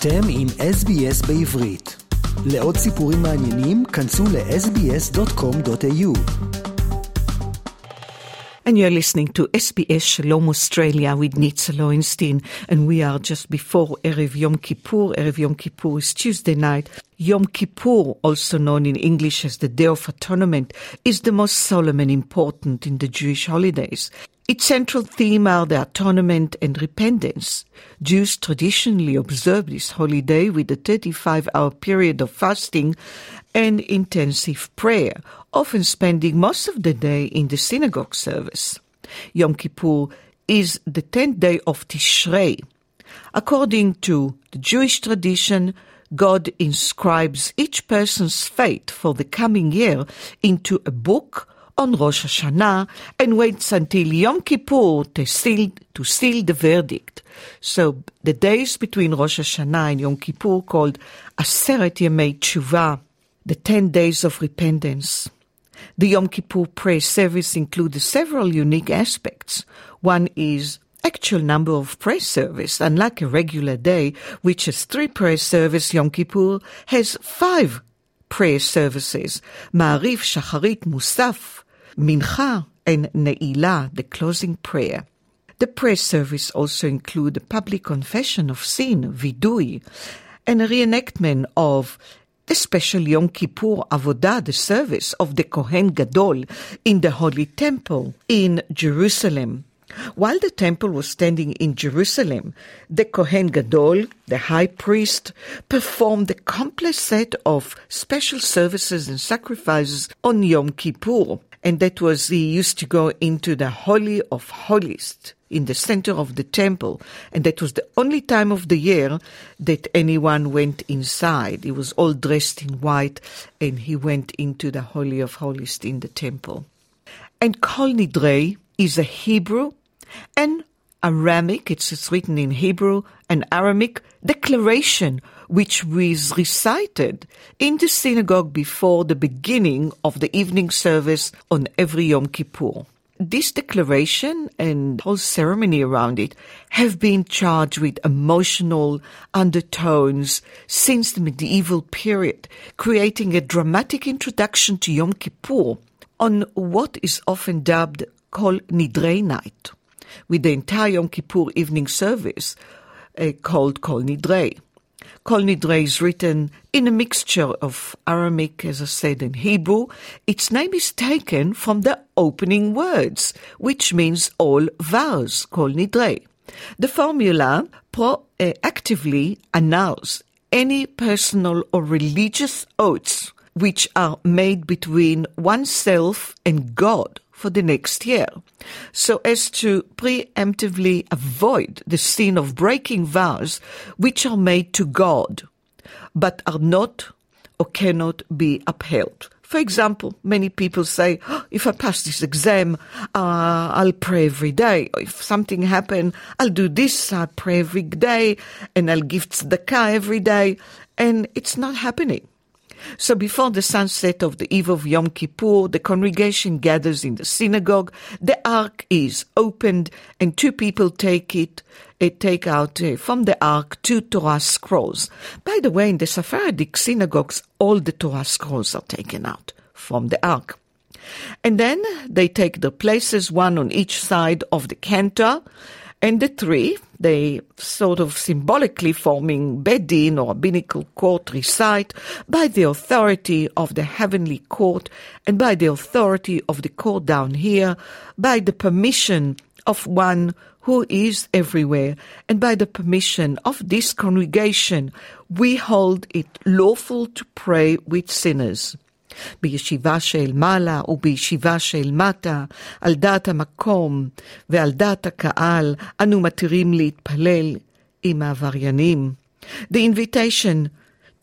אתם עם SBS בעברית. לעוד סיפורים מעניינים, כנסו ל-sbs.com.au. And you're listening to SBS Shalom Australia with Nitza Lowenstein. And we are just before Erev Yom Kippur. Erev Yom Kippur is Tuesday night. Yom Kippur, also known in English as the Day of Atonement, is the most solemn and important in the Jewish holidays. Its central theme are the atonement and repentance. Jews traditionally observe this holiday with a 35 hour period of fasting and intensive prayer, often spending most of the day in the synagogue service. Yom Kippur is the 10th day of Tishrei. According to the Jewish tradition, God inscribes each person's fate for the coming year into a book on Rosh Hashanah and waits until Yom Kippur to seal, to seal the verdict. So the days between Rosh Hashanah and Yom Kippur called Aseret Yemei Tshuva, the ten days of repentance. The Yom Kippur prayer service includes several unique aspects. One is actual number of prayer service. Unlike a regular day, which has three prayer service, Yom Kippur has five prayer services. Ma'ariv, Shacharit, Musaf, Mincha, and Ne'ilah, the closing prayer. The prayer service also include a public confession of sin, vidui, and a reenactment of the special Yom Kippur Avodah, the service of the Kohen Gadol in the Holy Temple in Jerusalem. While the temple was standing in Jerusalem, the Kohen Gadol, the high priest, performed a complex set of special services and sacrifices on Yom Kippur and that was he used to go into the Holy of Holies in the center of the temple, and that was the only time of the year that anyone went inside. He was all dressed in white, and he went into the Holy of Holies in the temple. And Kol Nidrei is a Hebrew and Aramic, it's written in Hebrew and Aramic, declaration which was recited in the synagogue before the beginning of the evening service on every Yom Kippur. This declaration and whole ceremony around it have been charged with emotional undertones since the medieval period, creating a dramatic introduction to Yom Kippur on what is often dubbed Kol Nidrei night, with the entire Yom Kippur evening service uh, called Kol Nidrei. Kol Nidre is written in a mixture of Aramic, as I said, and Hebrew. Its name is taken from the opening words, which means all vows, Kol Nidre. The formula proactively eh, announces any personal or religious oaths which are made between oneself and God for the next year, so as to preemptively avoid the sin of breaking vows which are made to God, but are not or cannot be upheld. For example, many people say, oh, if I pass this exam, uh, I'll pray every day. Or if something happen, I'll do this, I'll pray every day, and I'll give tzedakah every day. And it's not happening. So before the sunset of the eve of Yom Kippur, the congregation gathers in the synagogue. The ark is opened, and two people take it, uh, take out uh, from the ark two Torah scrolls. By the way, in the Sephardic synagogues, all the Torah scrolls are taken out from the ark. And then they take their places, one on each side of the cantor, and the three, they sort of symbolically forming Beit Din or rabbinical court recite by the authority of the heavenly court and by the authority of the court down here, by the permission of one who is everywhere, and by the permission of this congregation, we hold it lawful to pray with sinners. בישיבה של מעלה ובישיבה של מטה, על דעת המקום ועל דעת הקהל, אנו מתירים להתפלל עם העבריינים. The invitation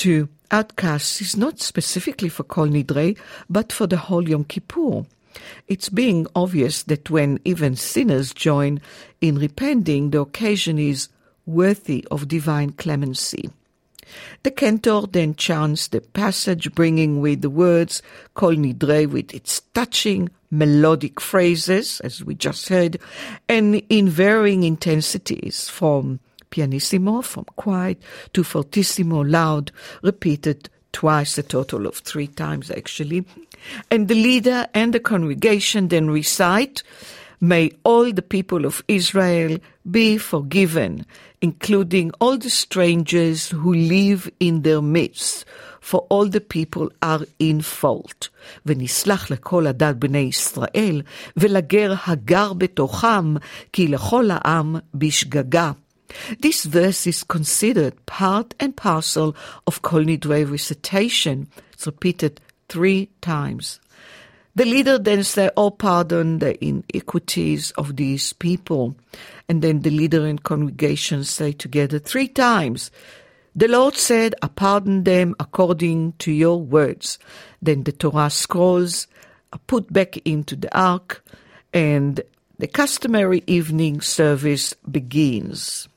to outcasts is not specifically for Kol Nidre, but for the whole Yom Kippur. It's being obvious that when even sinners join in repenting, the occasion is worthy of divine clemency. The cantor then chants the passage, bringing with the words Kol Nidre with its touching melodic phrases, as we just heard, and in varying intensities from pianissimo from quiet to fortissimo loud, repeated twice, a total of three times actually. And the leader and the congregation then recite, May all the people of Israel be forgiven, including all the strangers who live in their midst, for all the people are in fault. ונסלח לכל הדת בני ישראל, ולגר הגר בתוכם, כי לכל העם בשגגה. This verse is considered part and parcel of Kol Nidre recitation. It's repeated three times. The leader then says, Oh, pardon the iniquities of these people. And then the leader and congregation say together three times, The Lord said, I pardon them according to your words. Then the Torah scrolls are put back into the ark, and the customary evening service begins.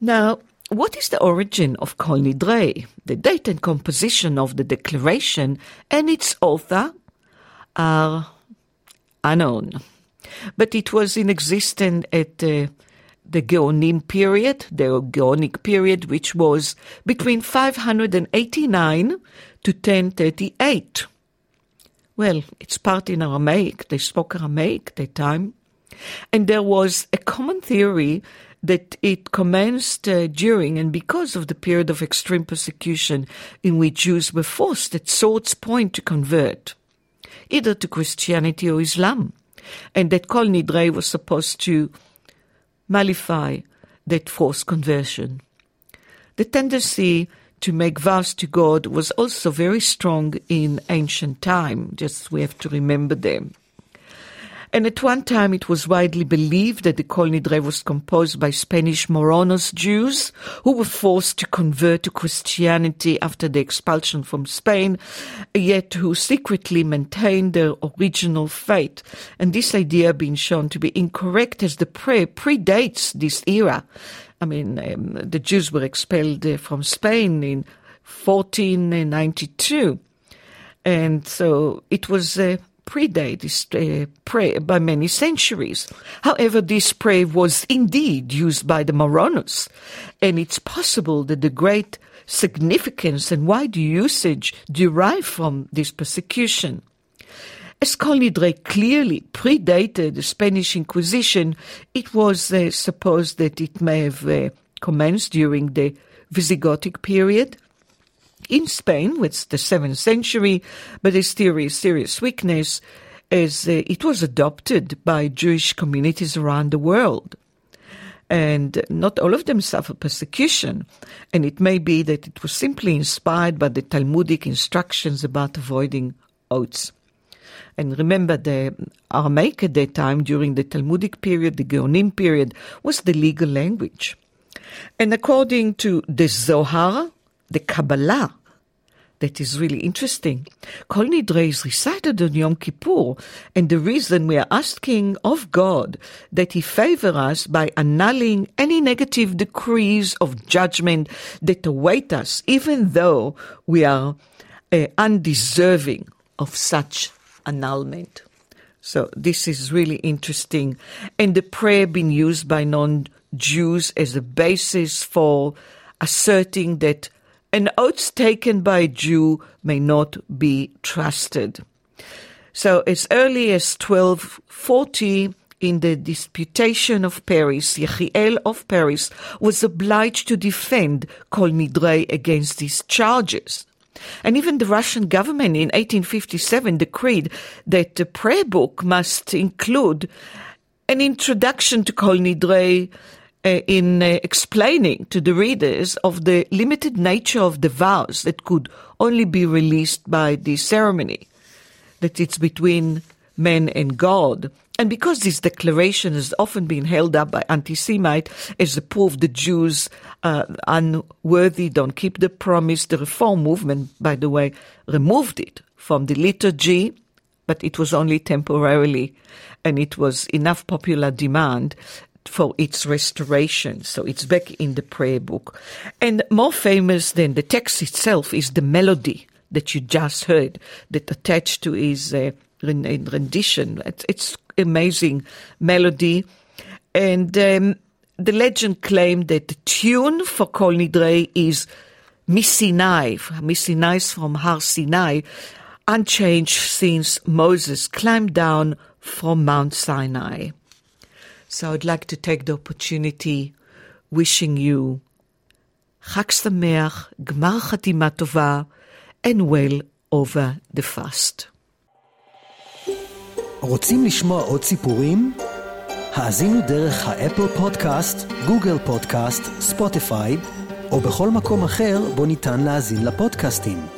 Now, what is the origin of Kol Nidre? The date and composition of the declaration and its author are unknown. But it was in existence at uh, the Geonim period, the Geonic period, which was between 589 to 1038. Well, it's part in Aramaic. They spoke Aramaic at that time. And there was a common theory that it commenced uh, during and because of the period of extreme persecution in which Jews were forced at sword's point to convert, either to Christianity or Islam, and that Kol Nidre was supposed to mollify that forced conversion. The tendency to make vows to God was also very strong in ancient time, just we have to remember them. And at one time, it was widely believed that the Kol Nidre was composed by Spanish Marranos Jews who were forced to convert to Christianity after the expulsion from Spain, yet who secretly maintained their original faith. And this idea being shown to be incorrect as the prayer predates this era. I mean, um, the Jews were expelled uh, from Spain in 1492. And so it was uh, predate this uh, by many centuries. However, this prayer was indeed used by the Marranos, and it's possible that the great significance and wide usage derive from this persecution. As Nidre clearly predated the Spanish Inquisition, it was uh, supposed that it may have uh, commenced during the Visigothic period, in Spain, with the 7th century, but its theory serious weakness as uh, it was adopted by Jewish communities around the world. And not all of them suffer persecution, and it may be that it was simply inspired by the Talmudic instructions about avoiding oaths. And remember, the Aramaic at that time, during the Talmudic period, the Geonim period, was the legal language. And according to the Zohar, the Kabbalah, that is really interesting. Kol Nidre is recited on Yom Kippur, and the reason we are asking of God that He favor us by annulling any negative decrees of judgment that await us, even though we are uh, undeserving of such annulment. So this is really interesting, and the prayer being used by non-Jews as a basis for asserting that an oath taken by a Jew may not be trusted. So as early as 1240, in the disputation of Paris, Yechiel of Paris was obliged to defend Kol Nidre against these charges. And even the Russian government in 1857 decreed that the prayer book must include an introduction to Kol Nidre, in uh, explaining to the readers of the limited nature of the vows that could only be released by the ceremony, that it's between men and God. And because this declaration has often been held up by anti-Semite as a proof the Jews are unworthy, don't keep the promise, the Reform movement, by the way, removed it from the liturgy, but it was only temporarily, and it was enough popular demand for its restoration. So it's back in the prayer book. And more famous than the text itself is the melody that you just heard that attached to his uh, rendition. It's, it's amazing melody. And um, the legend claimed that the tune for Kol Nidre is Misinai, Misinai from Har Sinai, unchanged since Moses climbed down from Mount Sinai. So I'd like to take the opportunity wishing you Chag Sameach, Gmar Chatima Tova, and well over the fast. רוצים לשמוע עוד סיפורים? האזינו דרך האפל פודקאסט, גוגל פודקאסט, ספוטיפיי, או בכל מקום אחר בו ניתן להאזין לפודקאסטים.